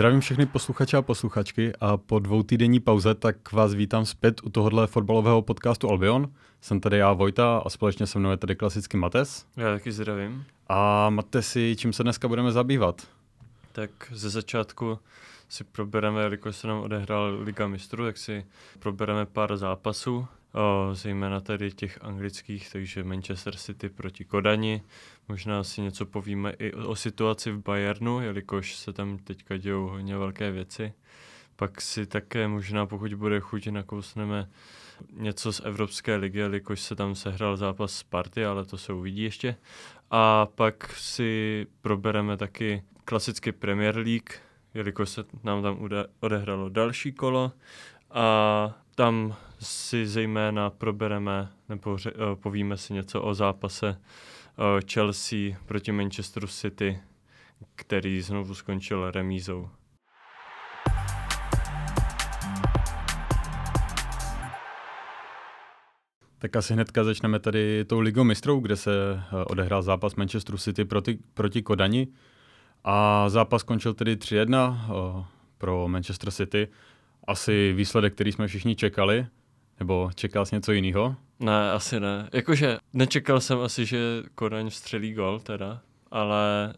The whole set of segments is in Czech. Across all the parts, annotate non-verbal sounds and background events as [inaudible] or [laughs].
Zdravím všechny posluchače a posluchačky a po dvou týdenní pauze tak vás vítám zpět u tohohle fotbalového podcastu Albion. Jsem tady já Vojta a společně se mnou je tady klasicky Mates. Já taky zdravím. A Matesi, čím se dneska budeme zabývat? Tak ze začátku si probereme, jelikož se nám odehrál Liga mistrů, tak si probereme pár zápasů, o, zejména tady těch anglických, takže Manchester City proti Kodani. Možná si něco povíme i o, situaci v Bayernu, jelikož se tam teďka dějou hodně velké věci. Pak si také možná, pokud bude chuť, nakousneme něco z Evropské ligy, jelikož se tam sehrál zápas s Party, ale to se uvidí ještě. A pak si probereme taky klasicky Premier League, jelikož se nám tam odehralo další kolo a tam si zejména probereme nebo ře, uh, povíme si něco o zápase uh, Chelsea proti Manchesteru City, který znovu skončil remízou. Tak asi hnedka začneme tady tou ligou mistrů, kde se uh, odehrál zápas Manchesteru City proti, proti Kodani. A zápas skončil tedy 3-1 pro Manchester City. Asi výsledek, který jsme všichni čekali, nebo čekal jsi něco jiného? Ne, asi ne. Jakože nečekal jsem asi, že Kodaň střelí gol teda, ale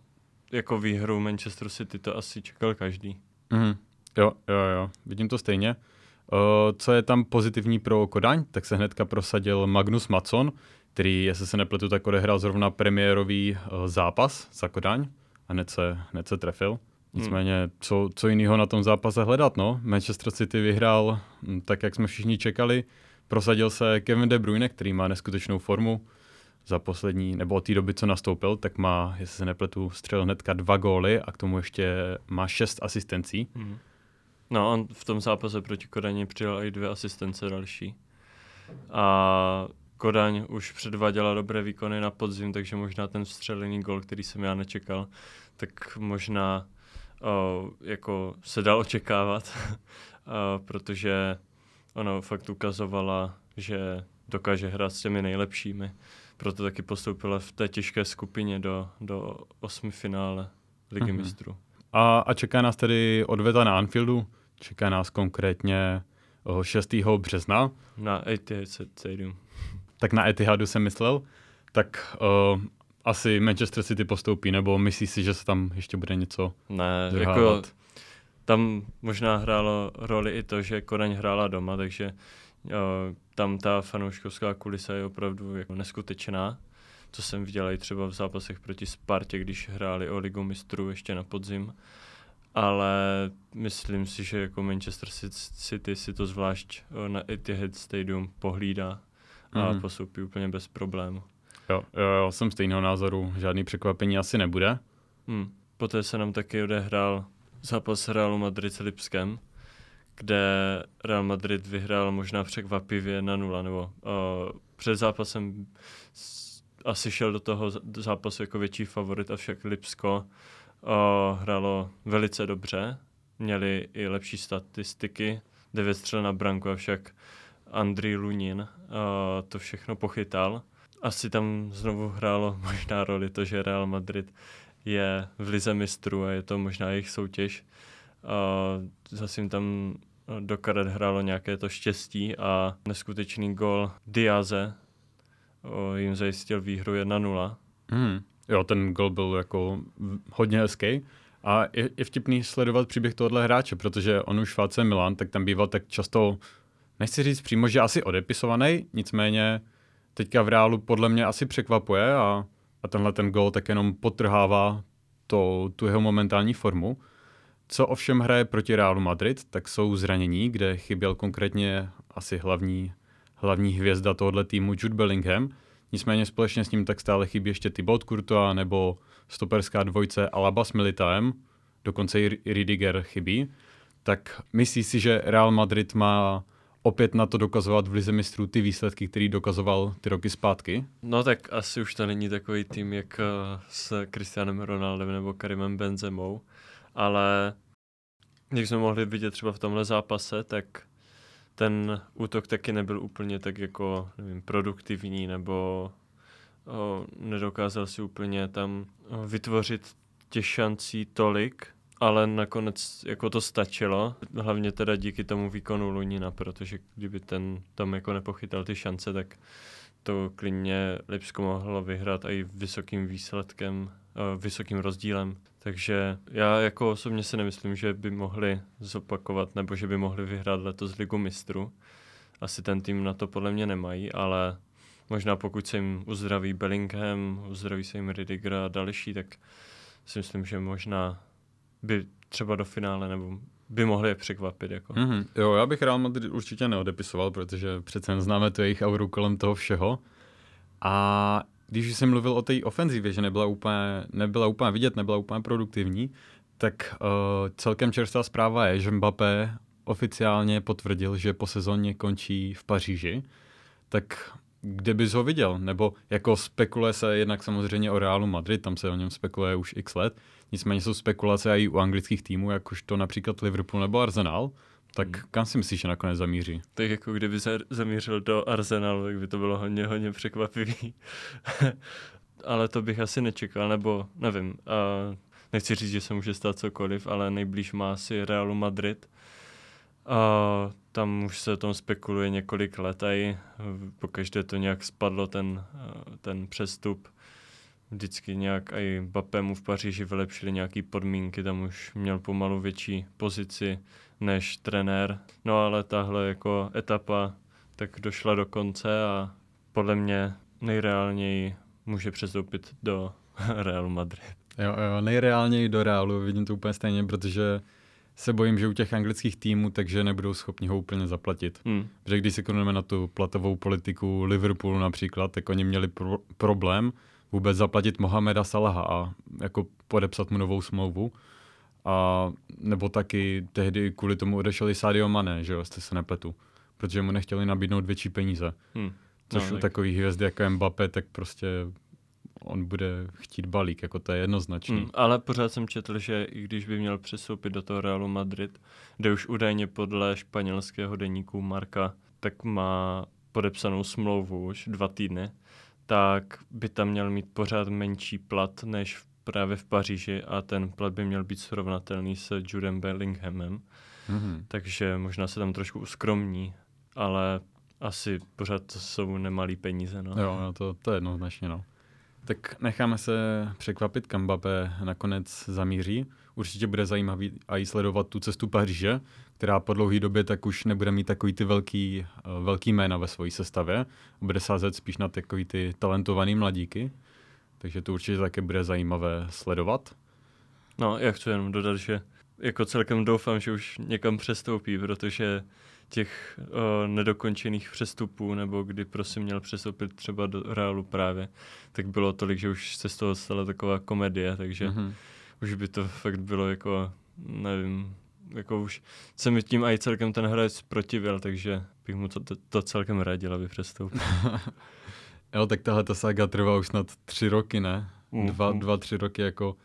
jako výhru Manchester City to asi čekal každý. Mm, jo, jo, jo, vidím to stejně. Uh, co je tam pozitivní pro Kodaň, tak se hnedka prosadil Magnus Matson, který, jestli se nepletu, tak odehrál zrovna premiérový uh, zápas za Kodaň a hned se, hned se trefil. Nicméně, co, co jiného na tom zápase hledat, no? Manchester City vyhrál hm, tak, jak jsme všichni čekali. Prosadil se Kevin De Bruyne, který má neskutečnou formu za poslední, nebo od té doby, co nastoupil, tak má, jestli se nepletu, střelil hnedka dva góly a k tomu ještě má šest asistencí. Hmm. No, on v tom zápase proti Kodani přidal i dvě asistence další. A Kodaň už předváděla dobré výkony na podzim, takže možná ten vstřelený gol, který jsem já nečekal, tak možná jako se dal očekávat, [laughs] protože ona fakt ukazovala, že dokáže hrát s těmi nejlepšími. Proto taky postoupila v té těžké skupině do, do osmi finále Ligy mm-hmm. mistrů. A, a čeká nás tedy odveta na Anfieldu, čeká nás konkrétně 6. března. Na Etihad Stadium tak na Etihadu jsem myslel, tak uh, asi Manchester City postoupí, nebo myslíš si, že se tam ještě bude něco Ne, jako tam možná hrálo roli i to, že Kodaň hrála doma, takže uh, tam ta fanouškovská kulisa je opravdu jako neskutečná. To jsem viděl i třeba v zápasech proti Spartě, když hráli o ligu mistrů ještě na podzim. Ale myslím si, že jako Manchester City si to zvlášť na Etihad Stadium pohlídá a mm. postoupí úplně bez problému. Jo, jo, jsem stejného názoru, žádný překvapení asi nebude. Hmm. Poté se nám taky odehrál zápas Realu Madrid s Lipskem, kde Real Madrid vyhrál možná překvapivě na nula, nebo uh, před zápasem asi šel do toho zápasu jako větší favorit, avšak Lipsko uh, hrálo velice dobře, měli i lepší statistiky, devět střel na branku, avšak Andrý Lunin uh, to všechno pochytal. Asi tam znovu hrálo [laughs] možná roli to, že Real Madrid je v lize mistrů a je to možná jejich soutěž. Uh, zase jim tam do karet hrálo nějaké to štěstí a neskutečný gol Diaze jim zajistil výhru 1-0. Hmm. Jo, ten gol byl jako hodně hezký. A je, je vtipný sledovat příběh tohohle hráče, protože on už v Milan, tak tam býval tak často nechci říct přímo, že asi odepisovaný, nicméně teďka v reálu podle mě asi překvapuje a, a tenhle ten gol tak jenom potrhává to, tu jeho momentální formu. Co ovšem hraje proti Realu Madrid, tak jsou zranění, kde chyběl konkrétně asi hlavní, hlavní hvězda tohohle týmu Jude Bellingham. Nicméně společně s ním tak stále chybí ještě Thibaut Courtois nebo stoperská dvojce Alaba s Militaem, dokonce i Ridiger chybí. Tak myslí si, že Real Madrid má opět na to dokazovat v Lize mistrů ty výsledky, který dokazoval ty roky zpátky? No tak asi už to není takový tým jak eh, s Cristianem Ronaldem nebo Karimem Benzemou, ale jak jsme mohli vidět třeba v tomhle zápase, tak ten útok taky nebyl úplně tak jako nevím, produktivní nebo o, nedokázal si úplně tam vytvořit těch šancí tolik ale nakonec jako to stačilo, hlavně teda díky tomu výkonu Lunina, protože kdyby ten tam jako nepochytal ty šance, tak to klidně Lipsko mohlo vyhrát i vysokým výsledkem, uh, vysokým rozdílem. Takže já jako osobně si nemyslím, že by mohli zopakovat nebo že by mohli vyhrát letos Ligu mistrů. Asi ten tým na to podle mě nemají, ale možná pokud se jim uzdraví Bellingham, uzdraví se jim Ridiger a další, tak si myslím, že možná by třeba do finále nebo by mohli je překvapit. Jako. Mm-hmm. Jo, já bych Real Madrid určitě neodepisoval, protože přece známe to jejich auru kolem toho všeho. A když jsem mluvil o té ofenzivě, že nebyla úplně, nebyla úplně vidět, nebyla úplně produktivní, tak uh, celkem čerstvá zpráva je, že Mbappé oficiálně potvrdil, že po sezóně končí v Paříži. Tak kde bys ho viděl? Nebo jako spekuluje se jednak samozřejmě o Realu Madrid, tam se o něm spekuluje už x let, nicméně jsou spekulace i u anglických týmů, jakož to například Liverpool nebo Arsenal, tak hmm. kam si myslíš, že nakonec zamíří? Tak jako kdyby se zamířil do Arsenalu, tak by to bylo hodně, hodně překvapivý. [laughs] ale to bych asi nečekal, nebo nevím. A nechci říct, že se může stát cokoliv, ale nejblíž má asi Realu Madrid. A tam už se tom spekuluje několik let a pokaždé to nějak spadlo, ten, ten přestup. Vždycky nějak i Bapemu v Paříži vylepšili nějaké podmínky, tam už měl pomalu větší pozici než trenér. No ale tahle jako etapa tak došla do konce a podle mě nejreálněji může přestoupit do [laughs] Real Madrid. Jo, jo, nejreálněji do Realu, vidím to úplně stejně, protože se bojím, že u těch anglických týmů, takže nebudou schopni ho úplně zaplatit. Hmm. Protože když se konujeme na tu platovou politiku Liverpoolu například, tak oni měli pro- problém vůbec zaplatit Mohameda Salaha a jako podepsat mu novou smlouvu. A nebo taky tehdy kvůli tomu odešel i Sadio Mane, že jo, jste se nepletu. Protože mu nechtěli nabídnout větší peníze. Hmm. Což no, u tak... takových hvězd jako Mbappé, tak prostě on bude chtít balík, jako to je jednoznačný. Hmm, ale pořád jsem četl, že i když by měl přestoupit do toho Realu Madrid, kde už údajně podle španělského deníku Marka, tak má podepsanou smlouvu už dva týdny, tak by tam měl mít pořád menší plat než v, právě v Paříži a ten plat by měl být srovnatelný s Judem Bellinghamem. Mm-hmm. Takže možná se tam trošku uskromní, ale asi pořád to jsou nemalý peníze. No. Jo, no to, to je jednoznačně. No. Tak necháme se překvapit, kam Mbappé nakonec zamíří. Určitě bude zajímavý a i sledovat tu cestu Paříže, která po dlouhé době tak už nebude mít takový ty velký, eh, velký jména ve své sestavě. Bude sázet spíš na takový ty talentovaný mladíky. Takže to určitě také bude zajímavé sledovat. No, já chci jenom dodat, že jako celkem doufám, že už někam přestoupí, protože těch uh, nedokončených přestupů, nebo kdy prosím měl přestoupit třeba do Realu právě, tak bylo tolik, že už se z toho stala taková komedie, takže mm-hmm. už by to fakt bylo jako, nevím, jako už se mi tím i celkem ten hráč protivil, takže bych mu to, to, to celkem radil, aby přestoupil. [laughs] jo, tak tahle ta saga trvá už snad tři roky, ne? Mm, dva, dva, tři roky, jako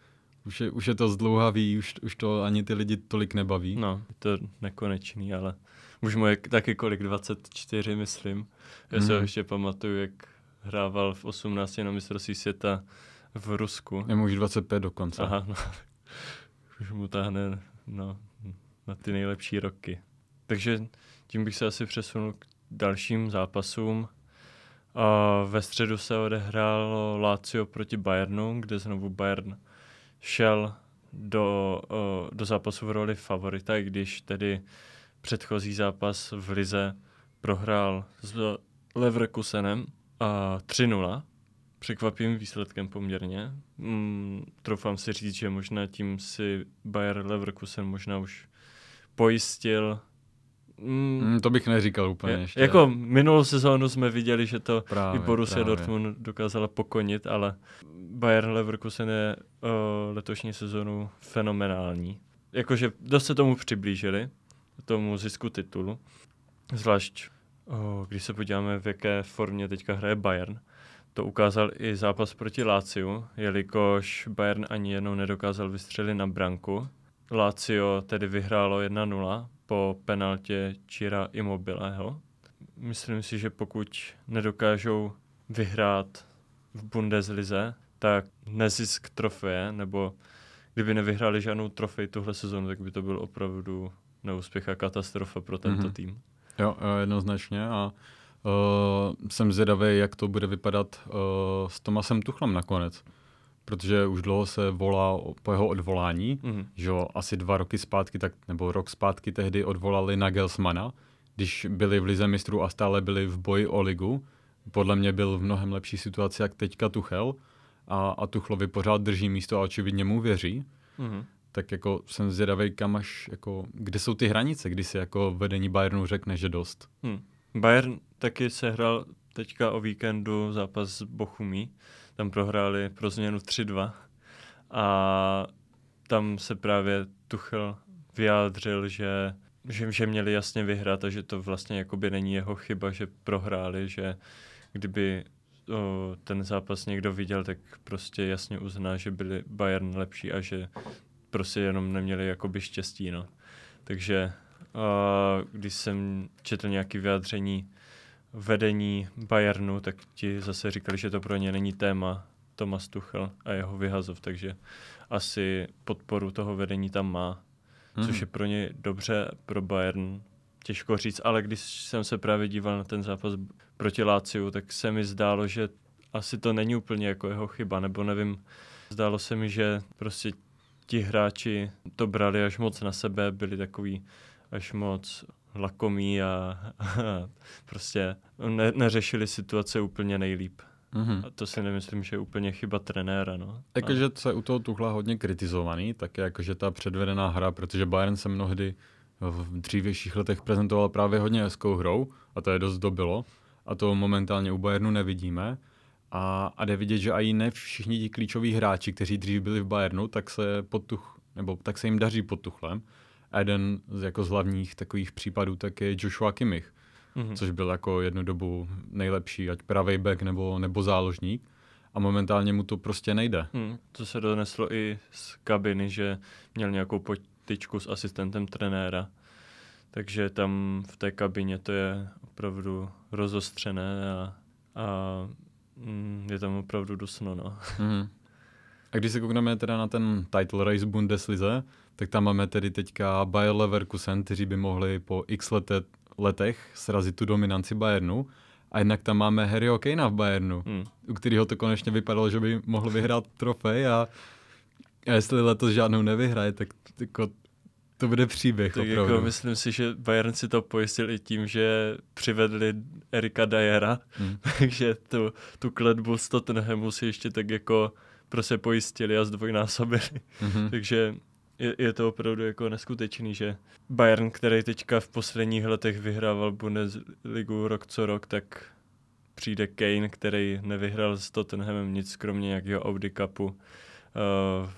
už je, už je to zdlouhavý, už, už to ani ty lidi tolik nebaví. No, je to nekonečný, ale už mu je taky kolik, 24, myslím. Já mm. se ho mhm. ještě pamatuju, jak hrával v 18 na mistrovství světa v Rusku. Je mu už 25 dokonce. Aha, no. [laughs] už mu tahne no, na ty nejlepší roky. Takže tím bych se asi přesunul k dalším zápasům. A ve středu se odehrálo Lazio proti Bayernu, kde znovu Bayern šel do, do zápasu v roli favorita, i když tedy předchozí zápas v Lize prohrál s Leverkusenem a 3-0. Překvapivým výsledkem poměrně. Mm, troufám si říct, že možná tím si Bayer Leverkusen možná už pojistil Mm, mm, to bych neříkal úplně je, ještě. Jako minulou sezónu jsme viděli, že to právě, i Borussia právě. Dortmund dokázala pokonit, ale Bayern Leverkusen je uh, letošní sezónu fenomenální. Jakože dost se tomu přiblížili, tomu zisku titulu. Zvlášť, oh, když se podíváme, v jaké formě teďka hraje Bayern. To ukázal i zápas proti Láciu, jelikož Bayern ani jednou nedokázal vystřelit na branku. Lazio tedy vyhrálo 1-0 po penaltě Čira Immobileho. Myslím si, že pokud nedokážou vyhrát v Bundeslize, tak nezisk trofeje nebo kdyby nevyhráli žádnou trofej tuhle sezónu, tak by to byl opravdu neúspěch a katastrofa pro tento mm-hmm. tým. Jo, jednoznačně a uh, jsem zvědavý, jak to bude vypadat uh, s Tomasem Tuchlem nakonec. Protože už dlouho se volá po jeho odvolání, mm-hmm. že jo, asi dva roky zpátky, tak, nebo rok zpátky tehdy odvolali Nagelsmana, když byli v Lize mistrů a stále byli v boji o ligu. Podle mě byl v mnohem lepší situaci, jak teďka Tuchel a, a Tuchlovi pořád drží místo a očividně mu věří. Mm-hmm tak jako jsem zvědavý, kam až, jako, kde jsou ty hranice, kdy si jako vedení Bayernu řekne, že dost. Hmm. Bayern taky sehrál teďka o víkendu zápas s Bochumí. Tam prohráli pro změnu 3-2 a tam se právě Tuchel vyjádřil, že, že, že měli jasně vyhrát a že to vlastně jakoby není jeho chyba, že prohráli, že kdyby o, ten zápas někdo viděl, tak prostě jasně uzná, že byli Bayern lepší a že prostě jenom neměli jakoby štěstí, no. Takže uh, když jsem četl nějaké vyjádření vedení Bayernu, tak ti zase říkali, že to pro ně není téma Thomas Tuchel a jeho vyhazov, takže asi podporu toho vedení tam má, hmm. což je pro ně dobře, pro Bayern těžko říct, ale když jsem se právě díval na ten zápas proti Láciu, tak se mi zdálo, že asi to není úplně jako jeho chyba, nebo nevím, zdálo se mi, že prostě ti hráči to brali až moc na sebe, byli takový až moc lakomí a, a prostě ne, neřešili situace úplně nejlíp. Mm-hmm. A to si nemyslím, že je úplně chyba trenéra. No. Jakože je u toho Tuchla hodně kritizovaný, tak je jakože ta předvedená hra, protože Bayern se mnohdy v dřívějších letech prezentoval právě hodně hezkou hrou a to je dost dobilo a to momentálně u Bayernu nevidíme. A, a jde vidět, že i ne všichni ti klíčoví hráči, kteří dřív byli v Bayernu, tak se, pod tuch, nebo tak se jim daří pod Tuchlem. A jeden z, jako z hlavních takových případů tak je Joshua Kimmich, mm-hmm. což byl jako jednu dobu nejlepší, ať pravý back nebo, nebo záložník. A momentálně mu to prostě nejde. Hmm, to se doneslo i z kabiny, že měl nějakou potičku s asistentem trenéra. Takže tam v té kabině to je opravdu rozostřené a, a Mm, je tam opravdu dusno, no. Mm. A když se koukneme teda na ten title race Bundeslize, tak tam máme tedy teďka Bayer Leverkusen, kteří by mohli po x lete, letech srazit tu dominanci Bayernu. A jednak tam máme Harryho Kanea v Bayernu, mm. u kterého to konečně vypadalo, že by mohl vyhrát trofej a, a jestli letos žádnou nevyhraje, tak jako to bude příběh tak opravdu. Jako myslím si, že Bayern si to pojistil i tím, že přivedli Erika Dyera, hmm. [laughs] takže tu, tu kletbu z Tottenhamu si ještě tak jako prostě pojistili a zdvojnásobili. Hmm. [laughs] takže je, je to opravdu jako neskutečný, že Bayern, který teďka v posledních letech vyhrával Bundesligu rok co rok, tak přijde Kane, který nevyhrál s Tottenhamem nic, kromě nějakého Audi Cupu uh,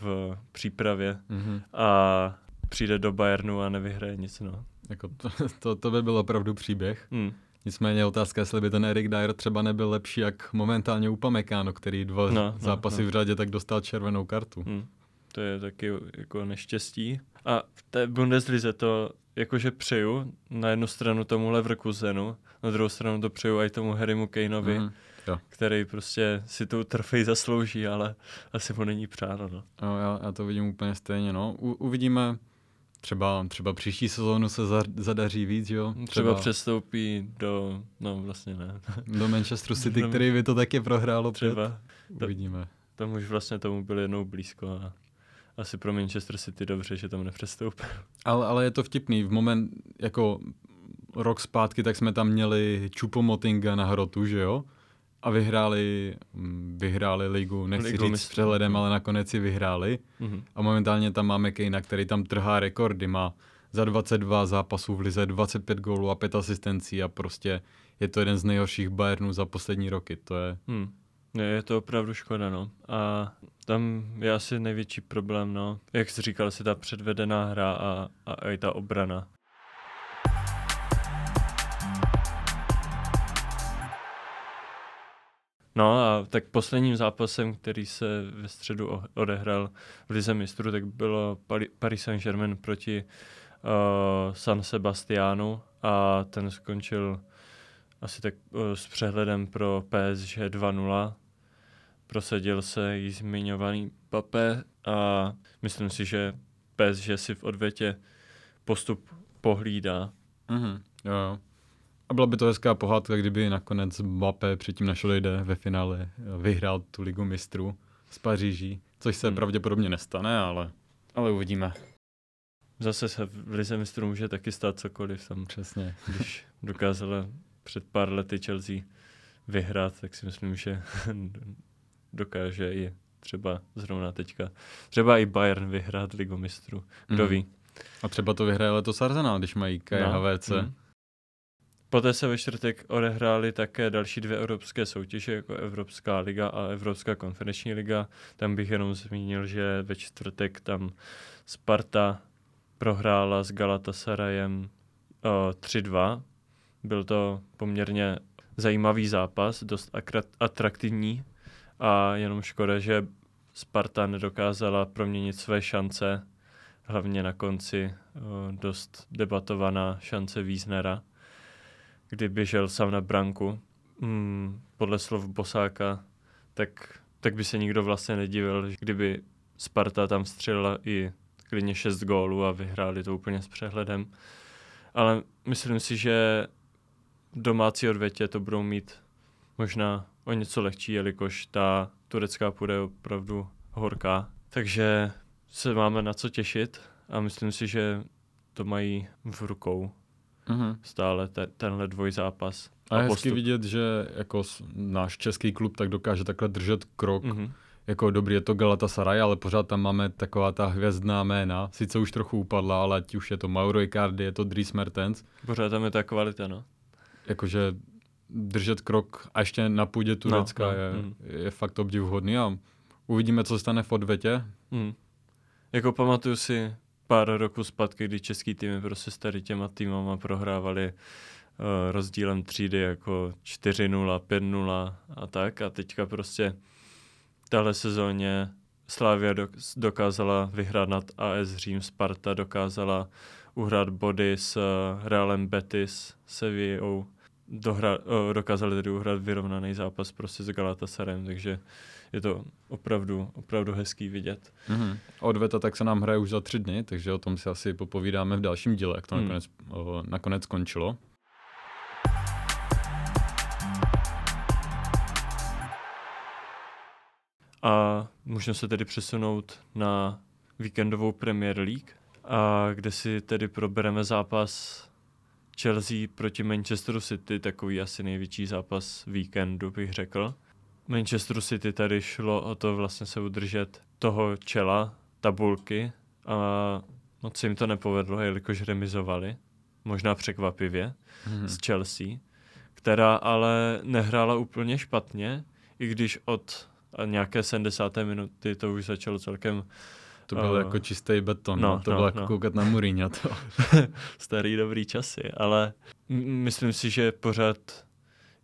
v přípravě. Mm-hmm. A přijde do Bayernu a nevyhraje nic. No. Jako to, [laughs] to, to by byl opravdu příběh. Hmm. Nicméně otázka, jestli by ten Erik Dyer třeba nebyl lepší jak momentálně Upamecano, který dva no, no zápasy no, no. v řadě tak dostal červenou kartu. Hmm. To je taky jako neštěstí. A v té Bundeslize to jakože přeju na jednu stranu tomu Leverkusenu, na druhou stranu to přeju i tomu Harrymu Kaneovi, mm, jo. který prostě si tu trofej zaslouží, ale asi mu není přáno. No. Jo, já, já to vidím úplně stejně. No. U, uvidíme, Třeba, třeba příští sezónu se za, zadaří víc, jo? Třeba, třeba přestoupí do, no vlastně ne. Do Manchesteru City, do, [laughs] který by to taky prohrálo třeba. Před. Uvidíme. Tam už vlastně tomu byl jednou blízko a asi pro Manchester City dobře, že tam nepřestoupil. Ale, ale je to vtipný. V moment, jako rok zpátky, tak jsme tam měli Čupomotinga na hrotu, že jo? A vyhráli, mm, vyhráli ligu, nechci ligu říct s přehledem, ale nakonec si vyhráli. Mm-hmm. A momentálně tam máme Kejna, který tam trhá rekordy, má za 22 zápasů v lize 25 gólů a 5 asistencí a prostě je to jeden z nejhorších Bayernů za poslední roky. To je... Hmm. Je, je to opravdu škoda, no. A tam je asi největší problém, no. Jak jsi říkal, si ta předvedená hra a, a, a i ta obrana. No a tak posledním zápasem, který se ve středu odehrál v Lize mistrů, tak bylo Paris Saint-Germain proti uh, San Sebastianu a ten skončil asi tak uh, s přehledem pro PSG 2-0. prosadil se jí zmiňovaný Pape a myslím si, že že si v odvětě postup pohlídá. Mm-hmm. Jo, jo. A byla by to hezká pohádka, kdyby nakonec Mbappé předtím našel jde ve finále vyhrál tu ligu mistrů z Paříží, což se hmm. pravděpodobně nestane, ale, ale uvidíme. Zase se v Lize mistrů může taky stát cokoliv tam. Přesně. Když [laughs] dokázala před pár lety Chelsea vyhrát, tak si myslím, že [laughs] dokáže i třeba zrovna teďka. Třeba i Bayern vyhrát ligu mistrů. Kdo mm. ví. A třeba to vyhraje letos Arsenal, když mají Kai no. HVC. Mm. Poté se ve čtvrtek odehrály také další dvě evropské soutěže, jako Evropská liga a Evropská konferenční liga. Tam bych jenom zmínil, že ve čtvrtek tam Sparta prohrála s Galatasarayem uh, 3-2. Byl to poměrně zajímavý zápas, dost atraktivní a jenom škoda, že Sparta nedokázala proměnit své šance, hlavně na konci dost debatovaná šance Wiesnera kdy běžel sám na branku. Hmm, podle slov Bosáka, tak, tak by se nikdo vlastně nedivil, kdyby Sparta tam střelila i klidně 6 gólů a vyhráli to úplně s přehledem. Ale myslím si, že domácí odvětě to budou mít možná o něco lehčí, jelikož ta turecká půda je opravdu horká. Takže se máme na co těšit a myslím si, že to mají v rukou mm-hmm. stále te, tenhle dvojzápas. A, a je hezky vidět, že jako náš český klub tak dokáže takhle držet krok. Mm-hmm. Jako dobrý je to Galatasaray, ale pořád tam máme taková ta hvězdná jména. Sice už trochu upadla, ale ať už je to Mauro Icardi, je to Dries Mertens. Pořád tam je ta kvalita, no. Jakože držet krok a ještě na půdě Turecka no, no, je, mm. je fakt obdivuhodný a uvidíme, co se stane v odvetě. Mm. Jako pamatuju si pár roků zpátky, kdy český týmy prostě s tady těma týmama prohrávali uh, rozdílem třídy jako 4-0, 5-0 a tak. A teďka prostě tahle sezóně Slávia dokázala vyhrát nad AS Řím, Sparta dokázala uhrát body s uh, Realem Betis, Sevillou, dohra, uh, dokázali tedy uhrát vyrovnaný zápas prostě s Galatasarem, takže je to opravdu, opravdu hezký vidět. Mm-hmm. Odveta tak se nám hraje už za tři dny, takže o tom si asi popovídáme v dalším díle, jak to mm. nakonec, o, nakonec skončilo. A můžeme se tedy přesunout na víkendovou Premier League, a kde si tedy probereme zápas Chelsea proti Manchesteru City, takový asi největší zápas víkendu, bych řekl. Manchesteru City tady šlo o to vlastně se udržet toho čela tabulky a moc se jim to nepovedlo, jelikož remizovali, možná překvapivě, mm-hmm. s Chelsea, která ale nehrála úplně špatně, i když od nějaké 70. minuty to už začalo celkem to byl uh, jako čistý beton, no, no. to no, bylo jako no. koukat na Mourinho. To. [laughs] Starý dobrý časy, ale myslím si, že pořád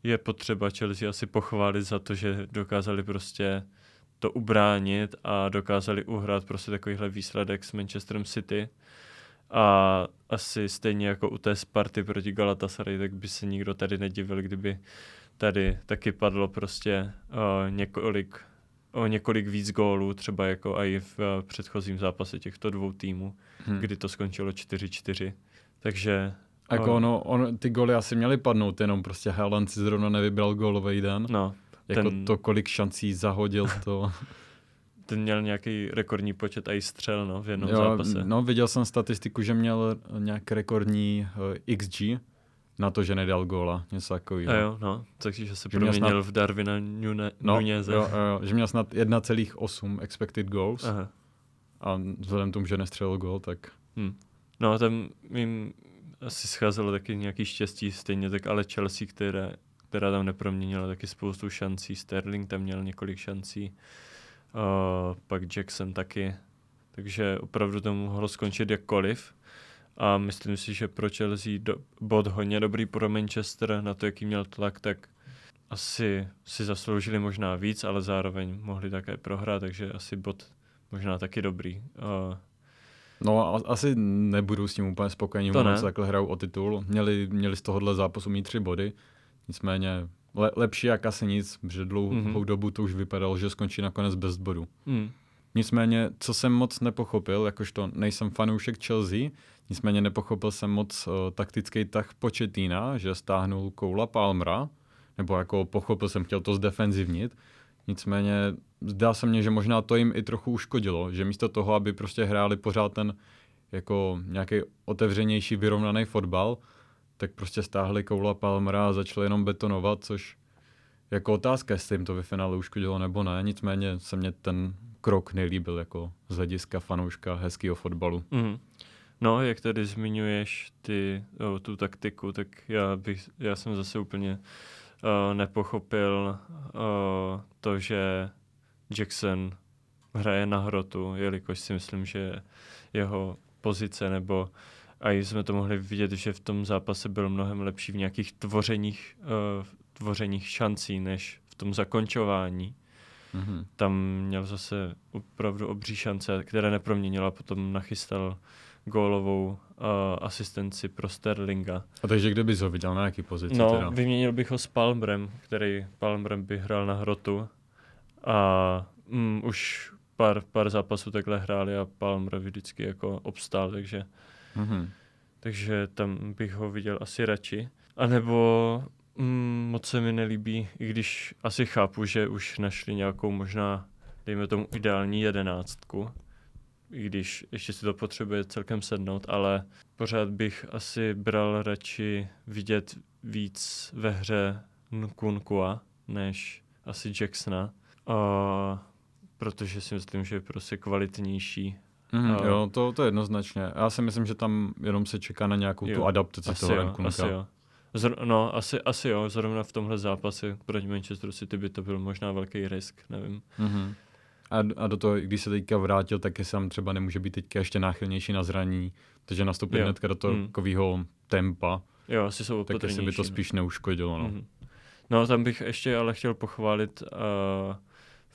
je potřeba Chelsea asi pochválit za to, že dokázali prostě to ubránit a dokázali uhrát prostě takovýhle výsledek s Manchesterem City. A asi stejně jako u té Sparty proti Galatasaray, tak by se nikdo tady nedivil, kdyby tady taky padlo prostě uh, několik, o několik víc gólů, třeba jako i v uh, předchozím zápase těchto dvou týmů, hmm. kdy to skončilo 4-4. Takže a jako ono, ono, ty goly asi měly padnout, jenom prostě Haaland si zrovna nevybral gólový den. No, jako ten... to, kolik šancí zahodil, to... [laughs] ten měl nějaký rekordní počet i střel no, v jednom jo, zápase. No, viděl jsem statistiku, že měl nějak rekordní uh, eh, XG na to, že nedal góla, něco takového. A jo, no, takže se že proměnil snad... v Darwina Nune, no, Nuneze. Jo, jo, že měl snad 1,8 expected goals Aha. a vzhledem k tomu, že nestřelil gól, tak... Hmm. No, tam mým asi scházelo taky nějaký štěstí stejně, tak ale Chelsea, která, která tam neproměnila taky spoustu šancí, Sterling tam měl několik šancí, uh, pak Jackson taky, takže opravdu to mohlo skončit jakkoliv. A myslím si, že pro Chelsea do, bod hodně dobrý pro Manchester na to, jaký měl tlak, tak asi si zasloužili možná víc, ale zároveň mohli také prohrát, takže asi bod možná taky dobrý. Uh, No asi nebudu s tím úplně spokojený, to ne. takhle hrajou o titul. Měli, měli z tohohle zápasu mít tři body, nicméně le, lepší jak asi nic, protože dlouhou mm-hmm. dobu to už vypadalo, že skončí nakonec bez bodu. Mm. Nicméně, co jsem moc nepochopil, jakožto nejsem fanoušek Chelsea, nicméně nepochopil jsem moc uh, taktický tah Početína, že stáhnul Koula Palmera, nebo jako pochopil jsem, chtěl to zdefenzivnit, nicméně zdá se mně, že možná to jim i trochu uškodilo, že místo toho, aby prostě hráli pořád ten jako nějaký otevřenější, vyrovnaný fotbal, tak prostě stáhli Koula Palmera a začali jenom betonovat, což jako otázka, jestli jim to ve finále uškodilo nebo ne, nicméně se mně ten krok nelíbil jako z hlediska fanouška hezkého fotbalu. Mm. No, jak tady zmiňuješ ty, o, tu taktiku, tak já, bych, já jsem zase úplně uh, nepochopil uh, to, že Jackson hraje na hrotu, jelikož si myslím, že jeho pozice nebo a jsme to mohli vidět, že v tom zápase byl mnohem lepší v nějakých tvořeních, uh, tvořeních šancí, než v tom zakončování. Mm-hmm. Tam měl zase opravdu obří šance, které neproměnila, potom nachystal gólovou uh, asistenci pro Sterlinga. A takže kde bys ho viděl, na jaký pozici No, teda? vyměnil bych ho s Palmrem, který Palmrem by hrál na hrotu a mm, už pár, pár zápasů takhle hráli a Palmer vždycky jako obstál, takže mm-hmm. takže tam bych ho viděl asi radši. A nebo mm, moc se mi nelíbí, i když asi chápu, že už našli nějakou možná, dejme tomu ideální jedenáctku, i když ještě si to potřebuje celkem sednout, ale pořád bych asi bral radši vidět víc ve hře Nkunkua, než asi Jacksona. Uh, protože si myslím, že je prostě kvalitnější. Mm, uh, jo, to, to jednoznačně. Já si myslím, že tam jenom se čeká na nějakou jo, tu adaptaci asi toho jo, Asi jo. Zr- no, asi, asi jo, zrovna v tomhle zápase proti Manchesteru City by to byl možná velký risk, nevím. Mm-hmm. A, a do toho, když se teďka vrátil, tak je sám třeba nemůže být teďka ještě náchylnější na zranění, takže nastoupit hnedka do toho mm. takového tempa. Jo, asi jsou Tak jestli by to spíš neuškodilo, no. Mm-hmm. No, tam bych ještě ale chtěl pochválit uh,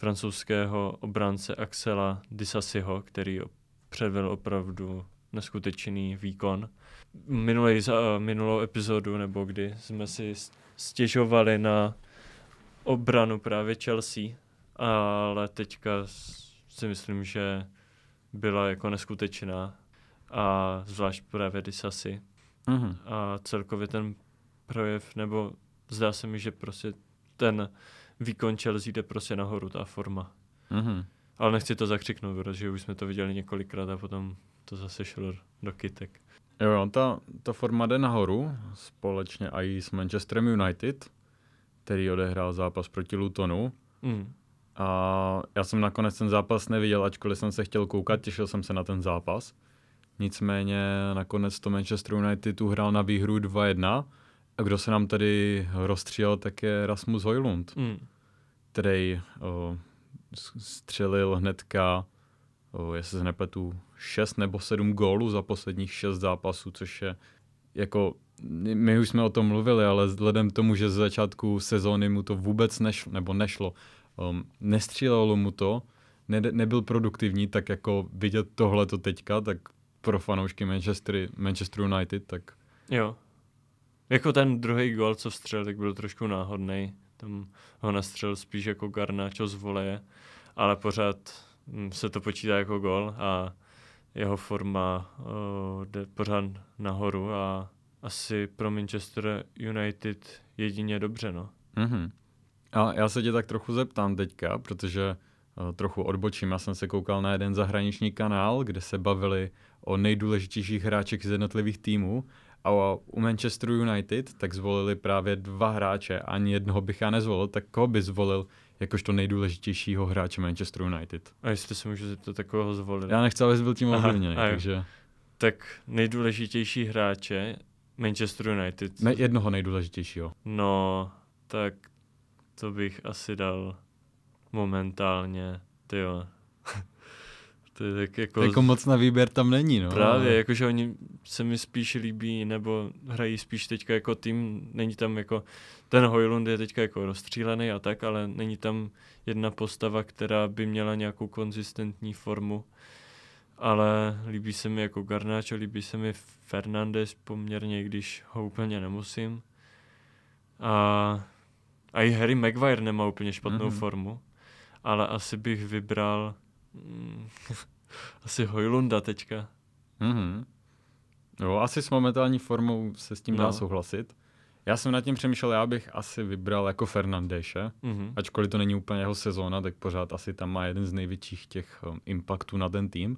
francouzského obránce Axela Disasiho, který předvedl opravdu neskutečný výkon. Minulý, minulou epizodu, nebo kdy jsme si stěžovali na obranu právě Chelsea, ale teďka si myslím, že byla jako neskutečná a zvlášť právě Disasi. Mm-hmm. A celkově ten projev, nebo zdá se mi, že prostě ten výkon Chelsea jde prostě nahoru, ta forma. Mm-hmm. Ale nechci to zakřiknout, protože už jsme to viděli několikrát a potom to zase šlo do kytek. Jo, ta, ta forma jde nahoru, společně i s Manchesterem United, který odehrál zápas proti Lutonu. Mm. A já jsem nakonec ten zápas neviděl, ačkoliv jsem se chtěl koukat, těšil jsem se na ten zápas. Nicméně nakonec to Manchester United tu hrál na výhru 2-1 a kdo se nám tady rozstřílel, tak je Rasmus Hojlund, mm. Který o, střelil hnedka, o, jestli se nepletu, 6 nebo 7 gólů za posledních 6 zápasů, což je jako, my už jsme o tom mluvili, ale vzhledem k tomu, že z začátku sezóny mu to vůbec nešlo, nebo nešlo, um, nestřílelo mu to, ne, nebyl produktivní, tak jako vidět tohle to teďka, tak pro fanoušky Manchester, Manchester United, tak jo. Jako ten druhý gol, co vstřelil, tak byl trošku náhodný. Tam ho nastřelil spíš jako Garnacho z voleje, ale pořád hm, se to počítá jako gol a jeho forma uh, jde pořád nahoru a asi pro Manchester United jedině dobře, no. Mm-hmm. A já se tě tak trochu zeptám teďka, protože uh, trochu odbočím. Já jsem se koukal na jeden zahraniční kanál, kde se bavili o nejdůležitějších hráčích z jednotlivých týmů a u Manchester United tak zvolili právě dva hráče, ani jednoho bych já nezvolil, tak koho by zvolil jakožto nejdůležitějšího hráče Manchester United? A jestli si můžu to takového zvolit? Já nechci, abys byl tím ovlivněný, takže... Tak nejdůležitější hráče Manchester United. Ne, jednoho nejdůležitějšího. No, tak to bych asi dal momentálně, tyjo, [laughs] to je tak jako... Jako moc na výběr tam není, no. Právě, jakože oni se mi spíš líbí, nebo hrají spíš teďka jako tým, není tam jako, ten Hojlund je teďka jako rozstřílený a tak, ale není tam jedna postava, která by měla nějakou konzistentní formu. Ale líbí se mi jako Garnáčo, líbí se mi Fernandez poměrně, když ho úplně nemusím. A A i Harry Maguire nemá úplně špatnou Mhm. formu, ale asi bych vybral [laughs] asi Hojlunda teďka. Mhm. Jo, asi s momentální formou se s tím dá No. souhlasit. Já jsem nad tím přemýšlel, já bych asi vybral jako Fernandéše, Mhm. ačkoliv to není úplně jeho sezóna, tak pořád asi tam má jeden z největších těch um, impaktů na ten tým.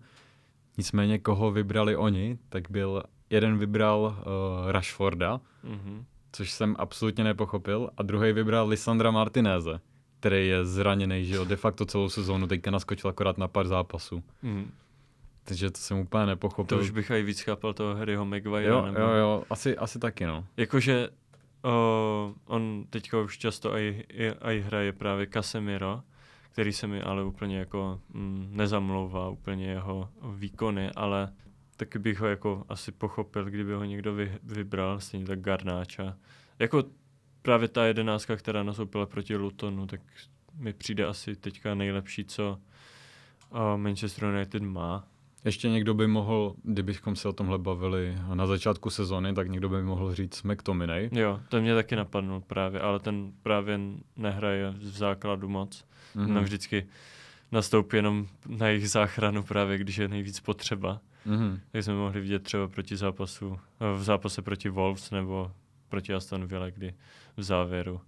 Nicméně koho vybrali oni, tak byl, jeden vybral uh, Rashforda, Mhm. což jsem absolutně nepochopil, a druhý vybral Lisandra Martineze, který je zraněný, že jo, de facto celou sezónu, teďka naskočil akorát na pár zápasů. Mhm. Takže to jsem úplně nepochopil. To už bych i víc chápal toho Harryho Maguire. jo, nebo... jo, jo, asi, asi taky, no. Jakože o, on teďka už často aj, i- aj hraje právě Casemiro, který se mi ale úplně jako mm, nezamlouvá úplně jeho výkony, ale taky bych ho jako asi pochopil, kdyby ho někdo vy, vybral, stejně tak Garnáča. Jako právě ta jedenáctka, která nastoupila proti Lutonu, tak mi přijde asi teďka nejlepší, co o, Manchester United má. Ještě někdo by mohl, kdybychom se o tomhle bavili na začátku sezóny, tak někdo by mohl říct McTominay. Jo, to mě taky napadnul právě, ale ten právě nehraje v základu moc. Mhm. Mm-hmm. vždycky nastoupí jenom na jejich záchranu právě, když je nejvíc potřeba. Mhm. Tak jsme mohli vidět třeba proti zápasu, eh, v zápase proti Wolves nebo proti Aston Villa, kdy v závěru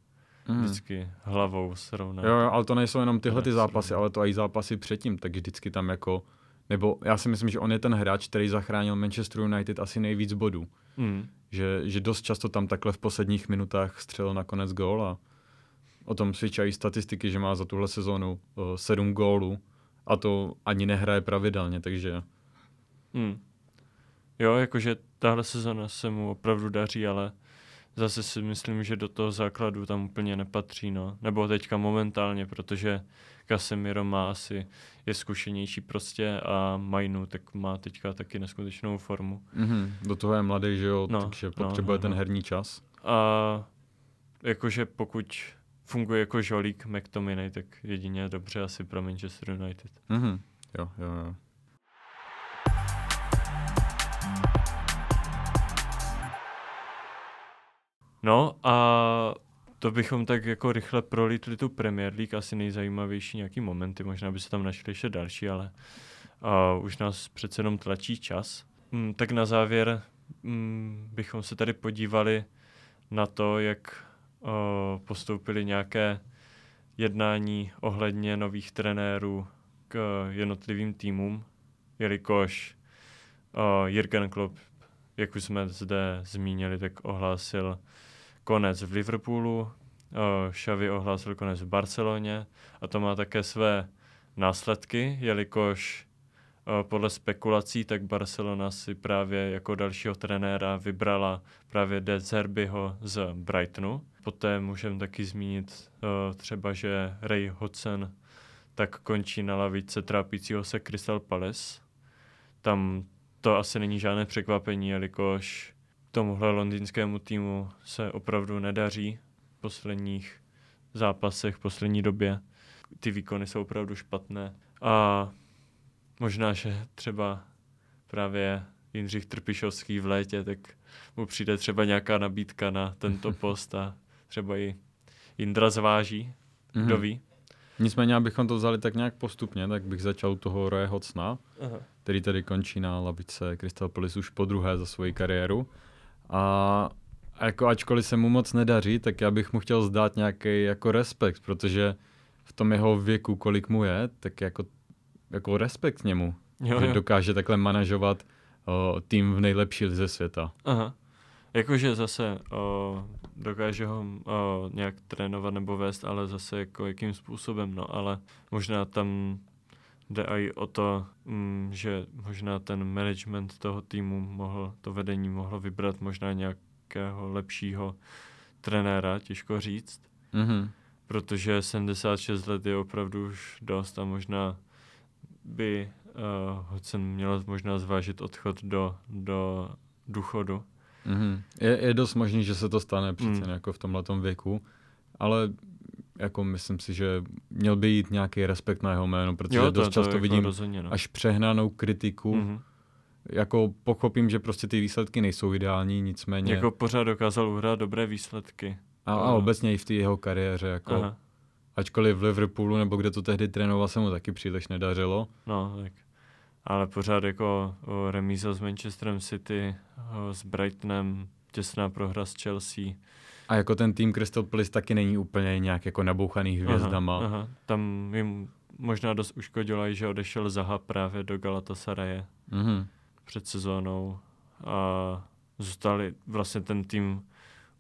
Mhm. vždycky hlavou srovná. Jo, jo, ale to nejsou jenom tyhle ty zápasy, srovná. ale to i zápasy předtím, tak vždycky tam jako, nebo já si myslím, že on je ten hráč, který zachránil Manchester United asi nejvíc bodů. Mm. Že, že dost často tam takhle v posledních minutách střelil nakonec gól a o tom svědčí i statistiky, že má za tuhle sezónu uh, sedm gólů a to ani nehraje pravidelně, takže Mm. Jo, jakože tahle sezona se mu opravdu daří, ale zase si myslím, že do toho základu tam úplně nepatří, no. Nebo teďka momentálně, protože Casemiro má asi, je zkušenější prostě a Mainu tak má teďka taky neskutečnou formu. mm-hmm, do toho je mladý, že jo, No, takže no, potřebuje no, ten no. herní čas. A jakože pokud funguje jako žolík McTominay, tak jedině dobře asi pro Manchester United. Mm-hmm. Jo, jo, jo. No a to bychom tak jako rychle prolítli tu Premier League, asi nejzajímavější nějaký momenty, možná by se tam našli ještě další, ale uh, už nás přece jenom tlačí čas. Mm, tak na závěr mm, bychom se tady podívali na to, jak uh, postoupili nějaké jednání ohledně nových trenérů k jednotlivým týmům, jelikož uh, Jürgen Klopp, jak už jsme zde zmínili, tak ohlásil konec v Liverpoolu, uh, Xavi ohlásil konec v Barceloně a to má také své následky, jelikož uh, podle spekulací tak Barcelona si právě jako dalšího trenéra vybrala právě De Zerbiho z Brightonu. Poté můžeme taky zmínit uh, třeba, že Ray Hodgson tak končí na lavice trápícího se Crystal Palace. Tam to asi není žádné překvapení, jelikož tomuhle londýnskému týmu se opravdu nedaří v posledních zápasech, v poslední době. Ty výkony jsou opravdu špatné. A možná, že třeba právě Jindřich Trpišovský v létě, tak mu přijde třeba nějaká nabídka na tento [laughs] post a třeba i Jindra zváží, Mhm. kdo ví. Nicméně, abychom to vzali tak nějak postupně, tak bych začal u toho Roje Hocna, Aha. který tady končí na lavice Crystal Palace už po druhé za svoji kariéru. A jako ačkoliv se mu moc nedaří, tak já bych mu chtěl zdát nějaký jako respekt, protože v tom jeho věku, kolik mu je, tak jako, jako respekt k němu. Jo, že jo. dokáže takhle manažovat o, tým v nejlepší lize světa. Aha. Jakože zase o, dokáže ho o, nějak trénovat nebo vést, ale zase jako jakým způsobem, no, ale možná tam jde i o to, mm, že možná ten management toho týmu mohl, to vedení mohlo vybrat možná nějakého lepšího trenéra, těžko říct, Mhm. protože 76 let je opravdu už dost a možná by uh, Hodson měl možná zvážit odchod do, do důchodu. Mhm. Je, je dost možný, že se to stane přece Mm. jako v tomhle věku, ale jako myslím si, že měl by jít nějaký respekt na jeho jméno, protože Jo, to, dost to často jako vidím rozhodně, no. až přehnanou kritiku. Mhm. Jako pochopím, že prostě ty výsledky nejsou ideální, nicméně... Jako pořád dokázal uhrát dobré výsledky. A, a obecně i v té jeho kariéře, jako Aha. ačkoliv v Liverpoolu nebo kde to tehdy trénoval, se mu taky příliš nedařilo. No, tak. Ale pořád jako remíza s Manchesterem City, s Brightonem, těsná prohra s Chelsea. A jako ten tým Crystal Palace taky není úplně nějak jako nabouchaný hvězdama. Aha, aha. Tam jim možná dost uškodilo, že odešel Zaha právě do Galatasaraje mm-hmm. před sezónou a zůstali vlastně ten tým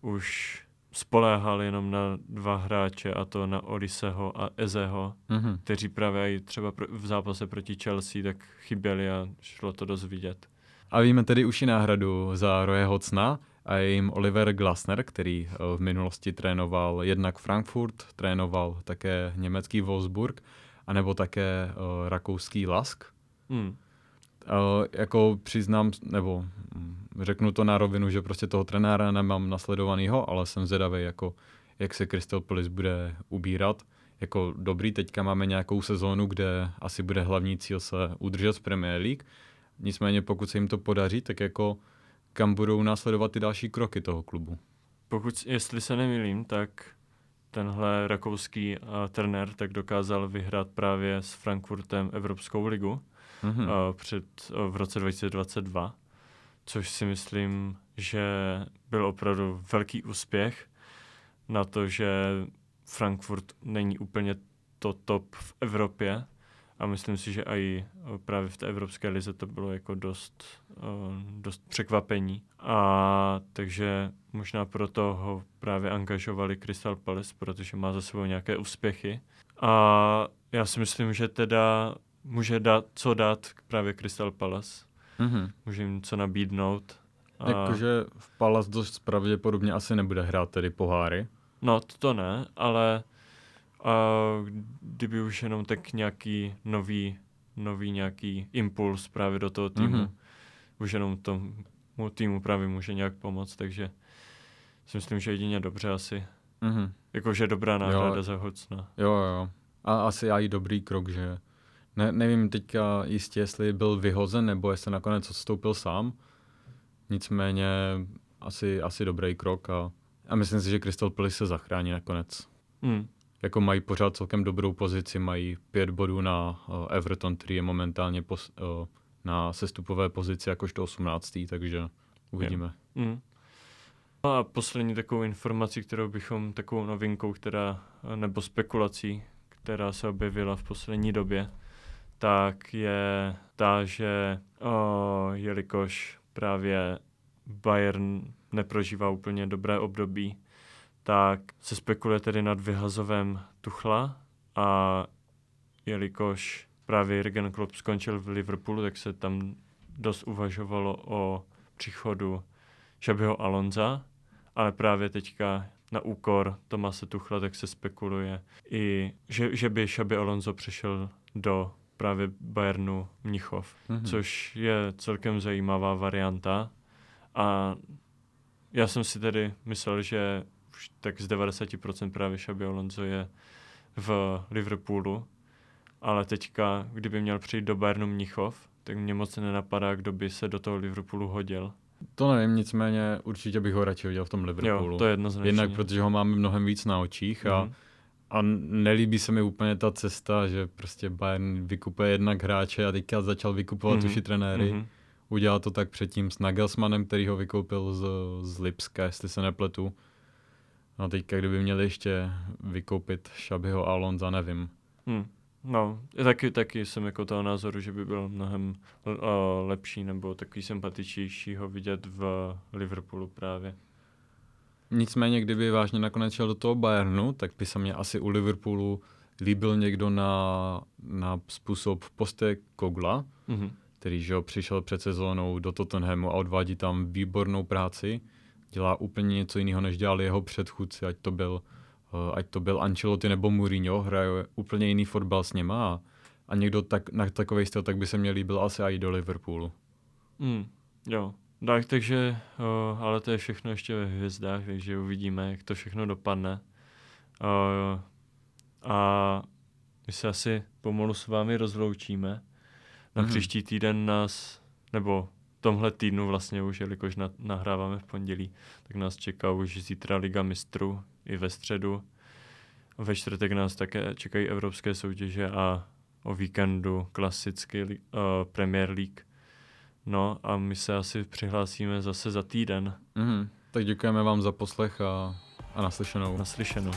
už spoléhal jenom na dva hráče, a to na Odiseho a Ezeho, mm-hmm. kteří právě i třeba v zápase proti Chelsea tak chyběli a šlo to dost vidět. A víme tedy už i náhradu za Roje Hocna a je jim Oliver Glasner, který eh, v minulosti trénoval jednak Frankfurt, trénoval také německý Wolfsburg, anebo také uh, rakouský Lask. Hmm. Uh, jako přiznám, nebo hm, řeknu to na rovinu, že prostě toho trenéra nemám nasledovanýho, ale jsem zvědavý, jako, jak se Crystal Palace bude ubírat. Jako dobrý, teďka máme nějakou sezónu, kde asi bude hlavní cíl se udržet z Premier League. Nicméně pokud se jim to podaří, tak jako kam budou následovat ty další kroky toho klubu. Pokud, jestli se nemýlím, tak tenhle rakouský uh, trenér tak dokázal vyhrát právě s Frankfurtem Evropskou ligu mm-hmm. uh, před, uh, v roce 2022 což si myslím, že byl opravdu velký úspěch na to, že Frankfurt není úplně to top v Evropě a myslím si, že i právě v té evropské lize to bylo jako dost, dost překvapení. A takže možná proto ho právě angažovali Crystal Palace, protože má za sebou nějaké úspěchy. A já si myslím, že teda může dát, co dát právě Crystal Palace Mm-hmm. Může jim co nabídnout. A... Jakože v Palace dost pravděpodobně asi nebude hrát tedy poháry. No, to, ne, ale kdyby už jenom tak nějaký nový, nový nějaký impuls právě do toho týmu, mm-hmm. už jenom tomu týmu právě může nějak pomoct, takže si myslím, že jedině dobře asi. Mm-hmm. Jakože dobrá náhrada jo. za Hocna. Jo, jo. A asi i dobrý krok, že ne, nevím teďka jistě, jestli byl vyhozen, nebo jestli nakonec odstoupil sám. Nicméně asi, asi dobrý krok a, a myslím si, že Crystal Palace se zachrání nakonec. Mm. Jako mají pořád celkem dobrou pozici, mají pět bodů na uh, Everton, který je momentálně pos, uh, na sestupové pozici jakožto 18. takže uvidíme. Mm. No a poslední takovou informací, kterou bychom, takovou novinkou, která, nebo spekulací, která se objevila v poslední době, tak je ta, že o, jelikož právě Bayern neprožívá úplně dobré období, tak se spekuluje tedy nad vyhazovem Tuchla a jelikož právě Jürgen Klopp skončil v Liverpoolu, tak se tam dost uvažovalo o příchodu Šabiho Alonza, ale právě teďka na úkor Tomase Tuchla, tak se spekuluje i, že, že by Šabi Alonso přešel do právě Bayernu Mnichov, mm-hmm. což je celkem zajímavá varianta. A já jsem si tedy myslel, že už tak z 90% právě Xabi Alonso je v Liverpoolu, ale teďka, kdyby měl přijít do Bayernu Mnichov, tak mě moc nenapadá, kdo by se do toho Liverpoolu hodil. To nevím, nicméně určitě bych ho radši viděl v tom Liverpoolu. Jo, to je jednoznačně. Jednak protože ho máme mnohem víc na očích a mm-hmm a nelíbí se mi úplně ta cesta, že prostě Bayern vykupuje jednak hráče a teďka začal vykupovat mm-hmm. už i trenéry. Mm-hmm. Udělal to tak předtím s Nagelsmannem, který ho vykoupil z, z Lipska, jestli se nepletu. No teďka, kdyby měli ještě vykoupit Šabiho a Alonza, nevím. Hmm. No, taky, taky jsem jako toho názoru, že by byl mnohem uh, lepší nebo takový sympatičnější ho vidět v Liverpoolu právě. Nicméně, kdyby vážně nakonec šel do toho Bayernu, tak by se mě asi u Liverpoolu líbil někdo na, na způsob poste Kogla, mm-hmm. který že přišel před sezónou do Tottenhamu a odvádí tam výbornou práci. Dělá úplně něco jiného, než dělal jeho předchůdci, ať to byl, uh, ať to byl Ancelotti nebo Mourinho, hraje úplně jiný fotbal s něma a, a někdo tak, na takový styl, tak by se mě líbil asi i do Liverpoolu. Mm, jo, tak, takže, o, ale to je všechno ještě ve hvězdách, takže uvidíme, jak to všechno dopadne. O, a my se asi pomalu s vámi rozloučíme. Na mm-hmm. příští týden nás, nebo tomhle týdnu vlastně už, jelikož na, nahráváme v pondělí, tak nás čeká už zítra Liga mistrů i ve středu. Ve čtvrtek nás také čekají evropské soutěže a o víkendu klasicky uh, Premier League. No a my se asi přihlásíme zase za týden. Mm-hmm. Tak děkujeme vám za poslech a, a naslyšenou. Naslyšenou.